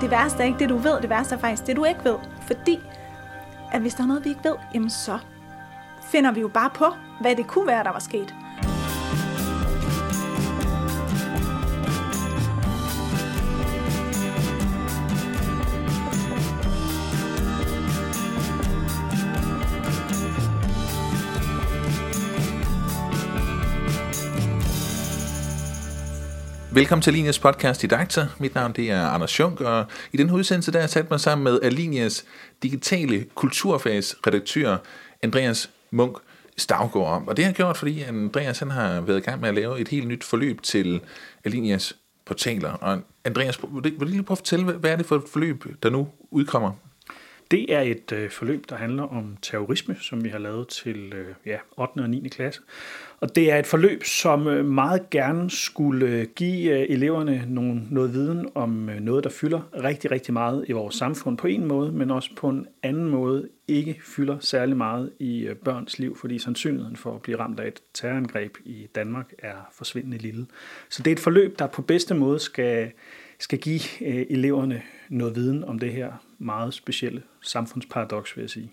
det værste er ikke det, du ved, det værste er faktisk det, du ikke ved. Fordi at hvis der er noget, vi ikke ved, jamen så finder vi jo bare på, hvad det kunne være, der var sket. Velkommen til Alinias podcast Didakter. Mit navn det er Anders Schunk, og i den udsendelse der har jeg sat mig sammen med Alinias digitale kulturfagsredaktør Andreas Munk Stavgaard om. Og det har jeg gjort, fordi Andreas han har været i gang med at lave et helt nyt forløb til Alinias portaler. Og Andreas, vil du lige prøve at fortælle, hvad er det for et forløb, der nu udkommer? Det er et øh, forløb, der handler om terrorisme, som vi har lavet til øh, ja, 8. og 9. klasse. Og det er et forløb, som øh, meget gerne skulle øh, give øh, eleverne nogle, noget viden om øh, noget, der fylder rigtig, rigtig meget i vores samfund på en måde, men også på en anden måde ikke fylder særlig meget i øh, børns liv, fordi sandsynligheden for at blive ramt af et terrorangreb i Danmark er forsvindende lille. Så det er et forløb, der på bedste måde skal, skal give øh, eleverne noget viden om det her meget specielle samfundsparadoks, vil jeg sige.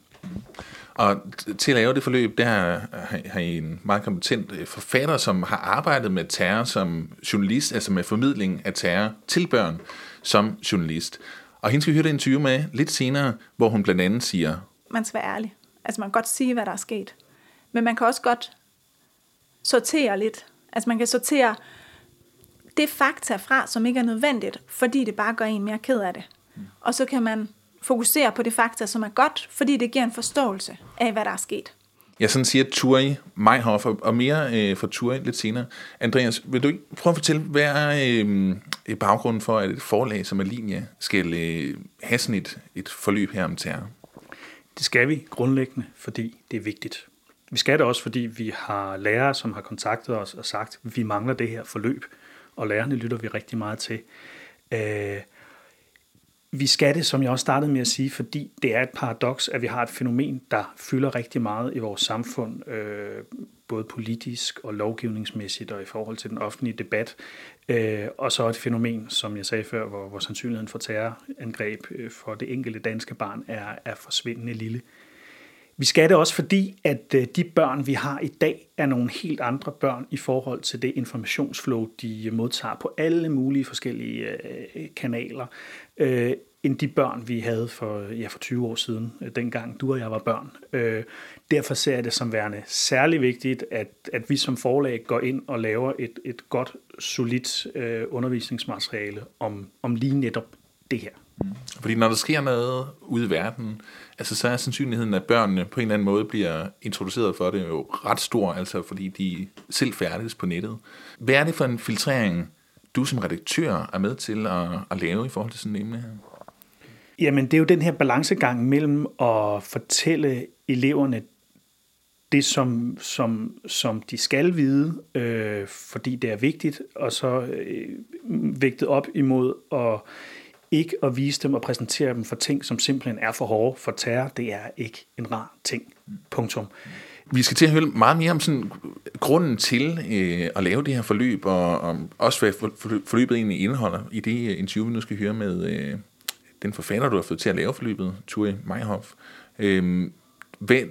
Og til at lave det forløb, der har I en meget kompetent øh, forfatter, som har arbejdet med terror som journalist, altså med formidling af terror til børn som journalist. Og hende skal vi høre det interview med lidt senere, hvor hun blandt andet siger... Man skal være ærlig. Altså man kan godt sige, hvad der er sket. Men man kan også godt sortere lidt. Altså man kan sortere det fakta fra, som ikke er nødvendigt, fordi det bare gør en mere ked af det. Og så kan man fokusere på det fakta, som er godt, fordi det giver en forståelse af, hvad der er sket. Ja, sådan siger Turi Meyhoff, og mere øh, for Turi lidt senere. Andreas, vil du ikke prøve at fortælle, hvad er øh, baggrunden for, at et forlag som Alinea skal øh, have sådan et, et forløb her om terror? Det skal vi grundlæggende, fordi det er vigtigt. Vi skal det også, fordi vi har lærere, som har kontaktet os og sagt, at vi mangler det her forløb, og lærerne lytter vi rigtig meget til. Øh, vi skal det, som jeg også startede med at sige, fordi det er et paradoks, at vi har et fænomen, der fylder rigtig meget i vores samfund, øh, både politisk og lovgivningsmæssigt og i forhold til den offentlige debat. Øh, og så et fænomen, som jeg sagde før, hvor, hvor sandsynligheden for terrorangreb øh, for det enkelte danske barn er, er forsvindende lille. Vi skal det også, fordi at øh, de børn, vi har i dag, er nogle helt andre børn i forhold til det informationsflow, de modtager på alle mulige forskellige øh, kanaler øh, end de børn, vi havde for, ja, for 20 år siden, dengang du og jeg var børn. Derfor ser jeg det som værende særlig vigtigt, at, at vi som forlag går ind og laver et, et godt, solidt undervisningsmateriale om, om lige netop det her. Fordi når der sker noget ude i verden, altså så er sandsynligheden, at børnene på en eller anden måde bliver introduceret for det, jo ret stor, altså fordi de selv færdes på nettet. Hvad er det for en filtrering, du som redaktør er med til at, at lave i forhold til sådan en emne her? Jamen, det er jo den her balancegang mellem at fortælle eleverne det, som, som, som de skal vide, øh, fordi det er vigtigt, og så øh, vægtet op imod at ikke at vise dem og præsentere dem for ting, som simpelthen er for hårde for terror. Det er ikke en rar ting. Punktum. Vi skal til at høre meget mere om sådan grunden til øh, at lave det her forløb, og, og også hvad forløbet egentlig indeholder i det øh, interview, vi nu skal høre med øh, den forfatter, du har fået til at lave forløbet, Turi Meyerhoff. Øh, hvad,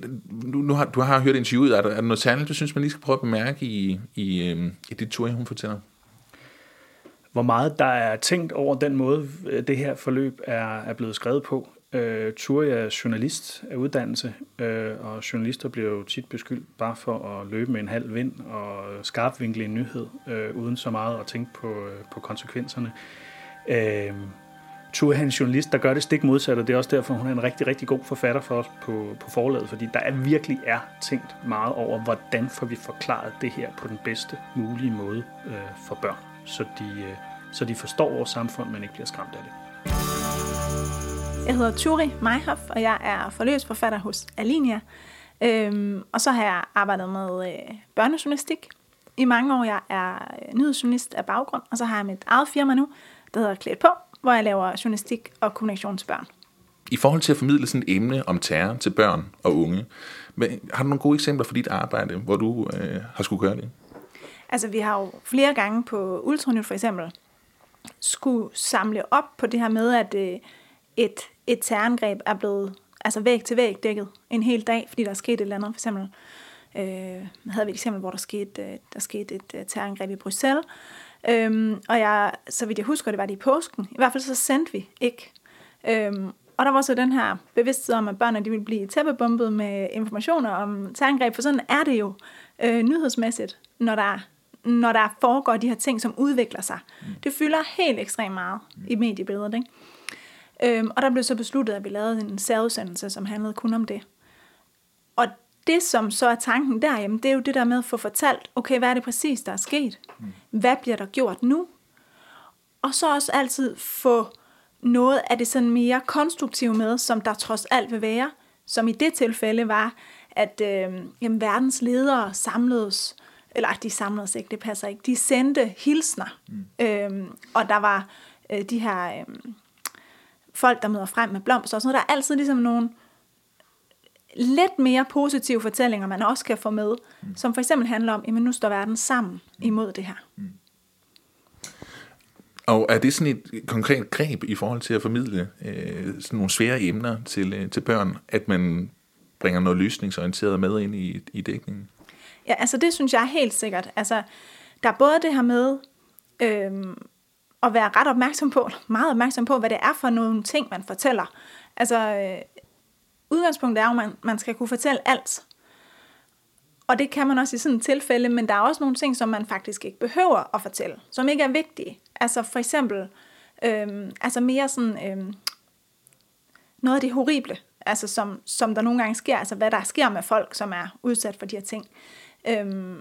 nu, nu har, du har hørt interviewet, er der, er der noget særligt, du synes, man lige skal prøve at bemærke i, i, øh, i det Turi, hun fortæller? Hvor meget der er tænkt over den måde, øh, det her forløb er, er blevet skrevet på. Øh, Turi er journalist af uddannelse, øh, og journalister bliver jo tit beskyldt bare for at løbe med en halv vind og skarpvinkle en nyhed, øh, uden så meget at tænke på, øh, på konsekvenserne. Øh, Turi er en journalist, der gør det stik modsat, og det er også derfor, hun er en rigtig, rigtig god forfatter for os på, på forlaget, fordi der er virkelig er tænkt meget over, hvordan får vi forklaret det her på den bedste mulige måde øh, for børn, så de, øh, så de forstår vores samfund, men ikke bliver skræmt af det. Jeg hedder Turi Meyhoff, og jeg er forløbsforfatter hos Alinea. Øhm, og så har jeg arbejdet med øh, børnejournalistik i mange år. Jeg er øh, nyhedsjournalist af baggrund, og så har jeg mit eget firma nu, der hedder Klædt på, hvor jeg laver journalistik og kommunikation til børn. I forhold til at formidle sådan et emne om terror til børn og unge, har du nogle gode eksempler for dit arbejde, hvor du øh, har skulle gøre det? Altså, vi har jo flere gange på Ultranyt for eksempel skulle samle op på det her med, at øh, et, et terrorangreb er blevet altså væg til væg dækket en hel dag, fordi der er sket et eller andet. For eksempel øh, havde vi et eksempel, hvor der skete, øh, der skete et øh, terrorangreb i Bruxelles. Øhm, og jeg, så vidt jeg husker, det var det i påsken. I hvert fald så sendte vi ikke. Øhm, og der var så den her bevidsthed om, at børnene de ville blive tæppebumpet med informationer om terrorangreb, for sådan er det jo øh, nyhedsmæssigt, når der, når der foregår de her ting, som udvikler sig. Mm. Det fylder helt ekstremt meget mm. i mediebilledet. Ikke? Øhm, og der blev så besluttet, at vi lavede en særudsendelse, som handlede kun om det. Og det, som så er tanken der, jamen, det er jo det der med at få fortalt, okay, hvad er det præcis, der er sket? Mm. Hvad bliver der gjort nu? Og så også altid få noget af det sådan mere konstruktive med, som der trods alt vil være, som i det tilfælde var, at øh, jamen, verdens ledere samledes, eller de samledes ikke, det passer ikke, de sendte hilsner, mm. øh, og der var øh, de her øh, folk, der møder frem med blomster og sådan noget, der er altid ligesom nogle lidt mere positive fortællinger, man også kan få med, mm. som for eksempel handler om, at nu står verden sammen imod det her. Mm. Og er det sådan et konkret greb i forhold til at formidle øh, sådan nogle svære emner til, øh, til børn, at man bringer noget løsningsorienteret med ind i, i dækningen? Ja, altså det synes jeg helt sikkert. Altså, der er både det her med øh, at være ret opmærksom på, meget opmærksom på, hvad det er for nogle ting, man fortæller. Altså, øh, udgangspunktet er jo, at man, man skal kunne fortælle alt. Og det kan man også i sådan et tilfælde, men der er også nogle ting, som man faktisk ikke behøver at fortælle, som ikke er vigtige. Altså for eksempel, øhm, altså mere sådan, øhm, noget af det horrible, altså som, som der nogle gange sker, altså hvad der sker med folk, som er udsat for de her ting. Øhm,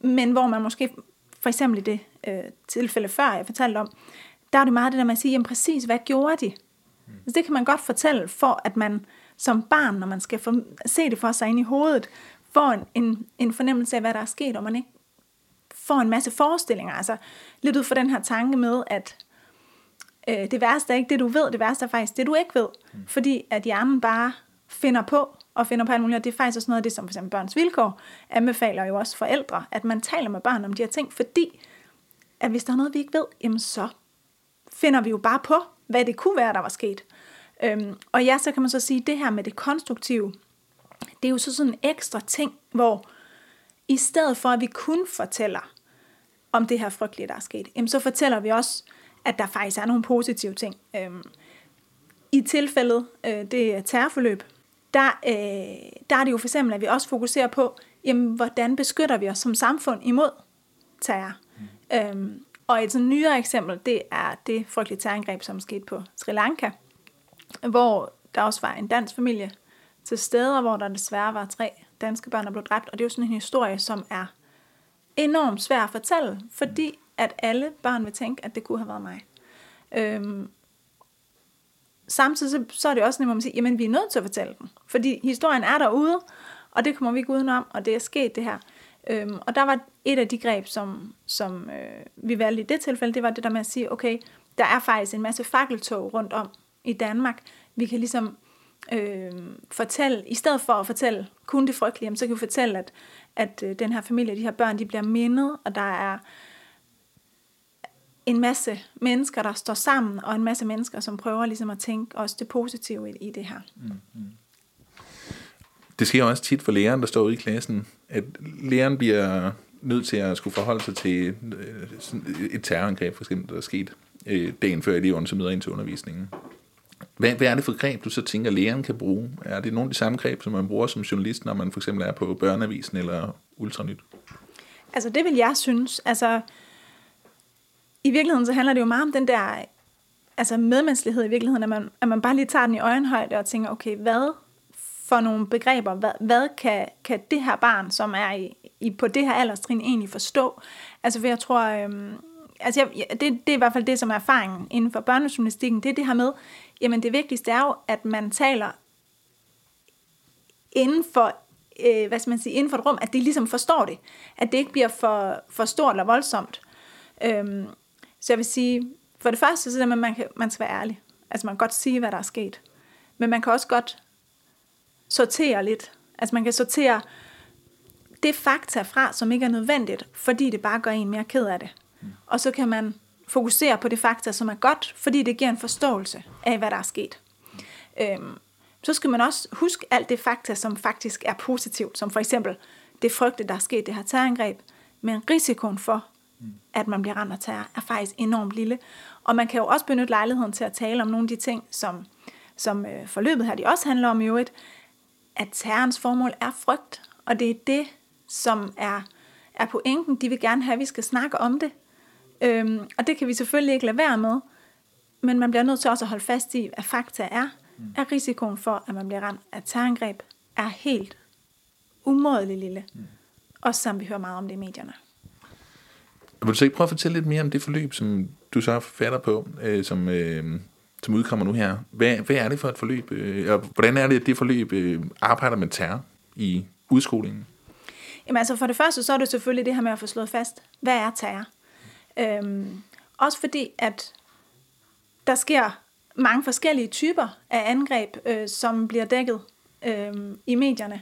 men hvor man måske, for eksempel i det øh, tilfælde før, jeg fortalte om, der er det meget det der med at sige, jamen præcis, hvad gjorde de? Mm. Altså, det kan man godt fortælle, for at man som barn, når man skal for, se det for sig ind i hovedet, får en, en, en fornemmelse af, hvad der er sket, og man ikke får en masse forestillinger. Altså lidt ud fra den her tanke med, at øh, det værste er ikke det, du ved, det værste er faktisk det, du ikke ved. Mm. Fordi at hjernen bare finder på, og finder på alt muligt, og det er faktisk også noget af det, som for eksempel børns vilkår anbefaler jo også forældre, at man taler med børn om de her ting, fordi at hvis der er noget, vi ikke ved, jamen så finder vi jo bare på, hvad det kunne være, der var sket. Øhm, og ja, så kan man så sige, at det her med det konstruktive, det er jo så sådan en ekstra ting, hvor i stedet for, at vi kun fortæller om det her frygtelige, der er sket, jamen så fortæller vi også, at der faktisk er nogle positive ting. Øhm, I tilfældet, øh, det er terrorforløb, der, øh, der er det jo for eksempel, at vi også fokuserer på, jamen, hvordan beskytter vi os som samfund imod terror. Mm. Øhm, og et sådan nyere eksempel, det er det frygtelige terrorangreb, som skete på Sri Lanka, hvor der også var en dansk familie til steder, hvor der desværre var tre danske børn, der blev dræbt. Og det er jo sådan en historie, som er enormt svær at fortælle, fordi at alle børn vil tænke, at det kunne have været mig. Øhm, samtidig så, så er det også nemt at sige, jamen vi er nødt til at fortælle den, fordi historien er derude, og det kommer vi ikke udenom, og det er sket det her. Øhm, og der var et af de greb, som, som øh, vi valgte i det tilfælde, det var det der med at sige, okay, der er faktisk en masse fakkeltog rundt om i Danmark. Vi kan ligesom øh, fortælle, i stedet for at fortælle kun det frygtelige, så kan vi fortælle, at, at øh, den her familie, de her børn, de bliver mindet, og der er en masse mennesker, der står sammen, og en masse mennesker, som prøver ligesom at tænke også det positive i, i det her. Mm-hmm. Det sker også tit for læreren, der står ude i klassen, at læreren bliver nødt til at skulle forholde sig til øh, et terrorangreb, for eksempel, der er sket øh, dagen før eleverne så møder ind til undervisningen. Hvad, hvad er det for greb, du så tænker, læreren kan bruge? Er det nogle af de samme greb, som man bruger som journalist, når man for eksempel er på børneavisen eller ultranyt? Altså det vil jeg synes. Altså i virkeligheden så handler det jo meget om den der altså medmenneskelighed i virkeligheden, at man, at man bare lige tager den i øjenhøjde og tænker, okay, hvad for nogle begreber, hvad, hvad kan, kan det her barn, som er i, i, på det her alderstrin, egentlig forstå? Altså for jeg tror, øhm, altså jeg, det, det er i hvert fald det, som er erfaringen inden for børnejournalistikken, det er det her med, jamen det vigtigste er jo, at man taler inden for, øh, hvad skal man sige, inden for et rum, at de ligesom forstår det. At det ikke bliver for, for stort eller voldsomt. Øhm, så jeg vil sige, for det første, så er det, at man, kan, man skal være ærlig. Altså man kan godt sige, hvad der er sket. Men man kan også godt sortere lidt. Altså man kan sortere det fakta fra, som ikke er nødvendigt, fordi det bare gør en mere ked af det. Mm. Og så kan man fokusere på det fakta, som er godt, fordi det giver en forståelse af, hvad der er sket. Øhm, så skal man også huske alt det fakta, som faktisk er positivt, som for eksempel det frygte, der er sket det her terrorangreb, men risikoen for, at man bliver ramt af terror, er faktisk enormt lille. Og man kan jo også benytte lejligheden til at tale om nogle af de ting, som, som øh, forløbet her de også handler om i øvrigt, at terrorens formål er frygt, og det er det, som er, er pointen. De vil gerne have, at vi skal snakke om det. Øhm, og det kan vi selvfølgelig ikke lade være med, men man bliver nødt til også at holde fast i, at fakta er, at risikoen for, at man bliver ramt af terrorangreb, er helt umådelig lille. Også som vi hører meget om det i medierne. Vil du så ikke prøve at fortælle lidt mere om det forløb, som du så fatter på, øh, som, øh, som udkommer nu her? Hvad, hvad er det for et forløb? Øh, og hvordan er det, at det forløb øh, arbejder med terror i udskolingen? Jamen altså for det første, så er det selvfølgelig det her med at få slået fast, hvad er terror? Øhm, også fordi, at der sker mange forskellige typer af angreb, øh, som bliver dækket øh, i medierne,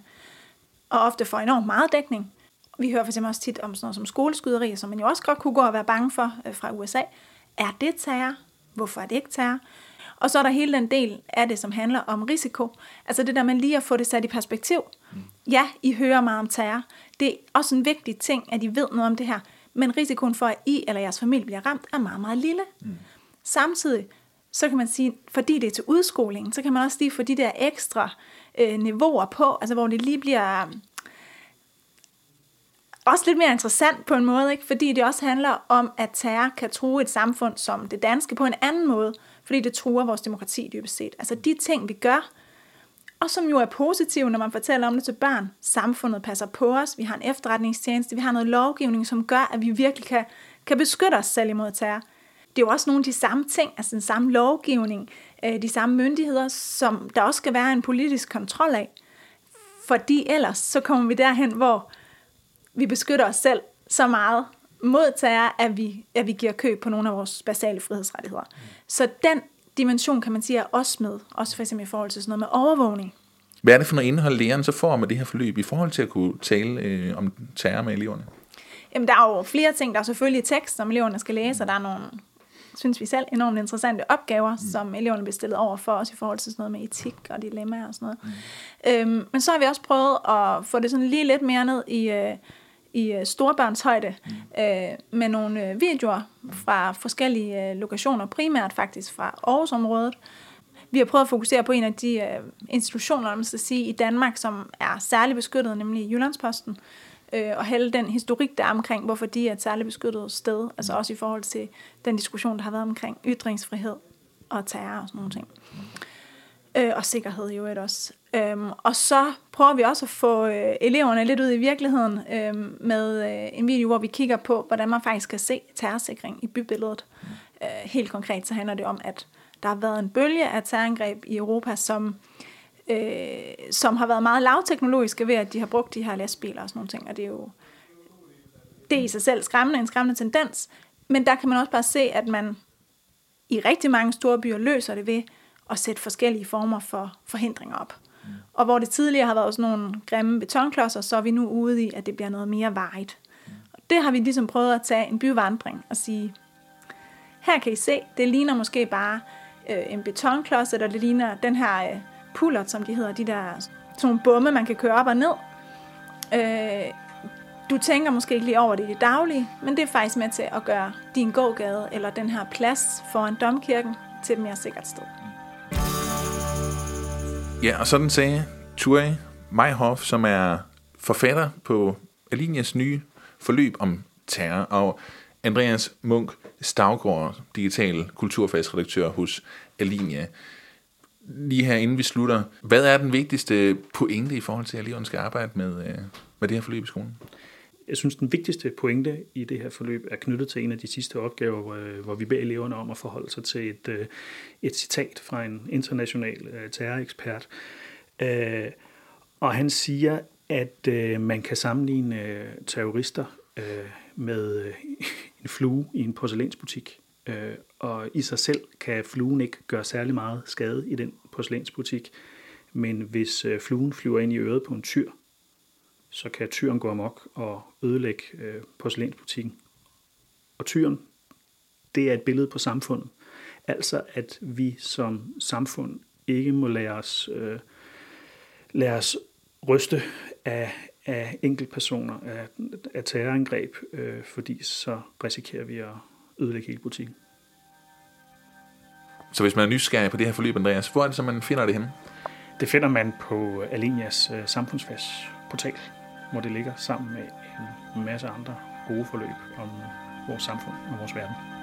og ofte får enormt meget dækning. Vi hører for eksempel også tit om sådan noget som skoleskyderier, som man jo også godt kunne gå og være bange for øh, fra USA. Er det terror? Hvorfor er det ikke terror? Og så er der hele den del af det, som handler om risiko. Altså det der med lige at få det sat i perspektiv. Ja, I hører meget om terror. Det er også en vigtig ting, at I ved noget om det her. Men risikoen for, at I eller jeres familie bliver ramt, er meget, meget lille. Mm. Samtidig, så kan man sige, fordi det er til udskoling, så kan man også lige få de der ekstra øh, niveauer på, altså hvor det lige bliver også lidt mere interessant på en måde, ikke? fordi det også handler om, at terror kan true et samfund som det danske på en anden måde, fordi det truer vores demokrati dybest set. Altså de ting, vi gør, og som jo er positive, når man fortæller om det til børn. Samfundet passer på os, vi har en efterretningstjeneste, vi har noget lovgivning, som gør, at vi virkelig kan, kan beskytte os selv imod terror. Det er jo også nogle af de samme ting, altså den samme lovgivning, øh, de samme myndigheder, som der også skal være en politisk kontrol af. Fordi ellers så kommer vi derhen, hvor vi beskytter os selv så meget mod terror, at vi, at vi giver køb på nogle af vores basale frihedsrettigheder. Så den dimension, kan man sige, er også med, også for eksempel i forhold til sådan noget med overvågning. Hvad er det for noget indhold, læreren så får med det her forløb i forhold til at kunne tale øh, om terror med eleverne? Jamen, der er jo flere ting. Der er selvfølgelig tekst, som eleverne skal læse, og der er nogle, synes vi selv, enormt interessante opgaver, mm. som eleverne bliver stillet over for os i forhold til sådan noget med etik og dilemmaer og sådan noget. Mm. Øhm, men så har vi også prøvet at få det sådan lige lidt mere ned i... Øh, i øh, storbørnshøjde mm. øh, med nogle øh, videoer fra forskellige øh, lokationer, primært faktisk fra Aarhusområdet. Vi har prøvet at fokusere på en af de øh, institutioner, man skal sige, i Danmark, som er særligt beskyttet, nemlig Jyllandsposten, øh, og hele den historik, der er omkring, hvorfor de er et særligt beskyttet sted, altså også i forhold til den diskussion, der har været omkring ytringsfrihed og terror og sådan nogle ting. Øh, og sikkerhed jo et også. Øhm, og så prøver vi også at få øh, eleverne lidt ud i virkeligheden øh, med øh, en video, hvor vi kigger på, hvordan man faktisk kan se terrorsikring i bybilledet. Øh, helt konkret så handler det om, at der har været en bølge af terrorangreb i Europa, som, øh, som har været meget lavteknologiske ved, at de har brugt de her lastbiler og sådan nogle ting. Og det er jo det er i sig selv skræmmende, en skræmmende tendens. Men der kan man også bare se, at man i rigtig mange store byer løser det ved at sætte forskellige former for forhindringer op. Og hvor det tidligere har været sådan nogle grimme betonklodser, så er vi nu ude i, at det bliver noget mere vejet. Og det har vi ligesom prøvet at tage en byvandring og sige, her kan I se, det ligner måske bare øh, en betonklods, eller det ligner den her øh, pullert, som de hedder, de der sådan nogle bomme, man kan køre op og ned. Øh, du tænker måske ikke lige over det i det daglige, men det er faktisk med til at gøre din gågade eller den her plads foran domkirken til et mere sikkert sted. Ja, og sådan sagde Ture Meyhoff, som er forfatter på Alinias nye forløb om terror, og Andreas Munk Stavgaard, digital kulturfagsredaktør hos Alinia. Lige her inden vi slutter, hvad er den vigtigste pointe i forhold til, at eleverne skal arbejde med, øh, med det her forløb i skolen? Jeg synes, den vigtigste pointe i det her forløb er knyttet til en af de sidste opgaver, øh, hvor vi beder eleverne om at forholde sig til et, øh, et citat fra en international øh, terrorekspert. Og han siger, at man kan sammenligne terrorister med en flue i en porcelænsbutik. Og i sig selv kan fluen ikke gøre særlig meget skade i den porcelænsbutik. Men hvis fluen flyver ind i øret på en tyr, så kan tyren gå amok og ødelægge øh, porcelænsbutikken. Og tyren det er et billede på samfundet. Altså, at vi som samfund ikke må lade os, øh, lade os ryste af, af enkeltpersoner, af, af terrorangreb, øh, fordi så risikerer vi at ødelægge hele butikken. Så hvis man er nysgerrig på det her forløb, Andreas, hvor er det så, man finder det henne? Det finder man på Alenias øh, samfundsfagsportal, hvor det ligger sammen med en masse andre gode forløb om vores samfund og vores verden.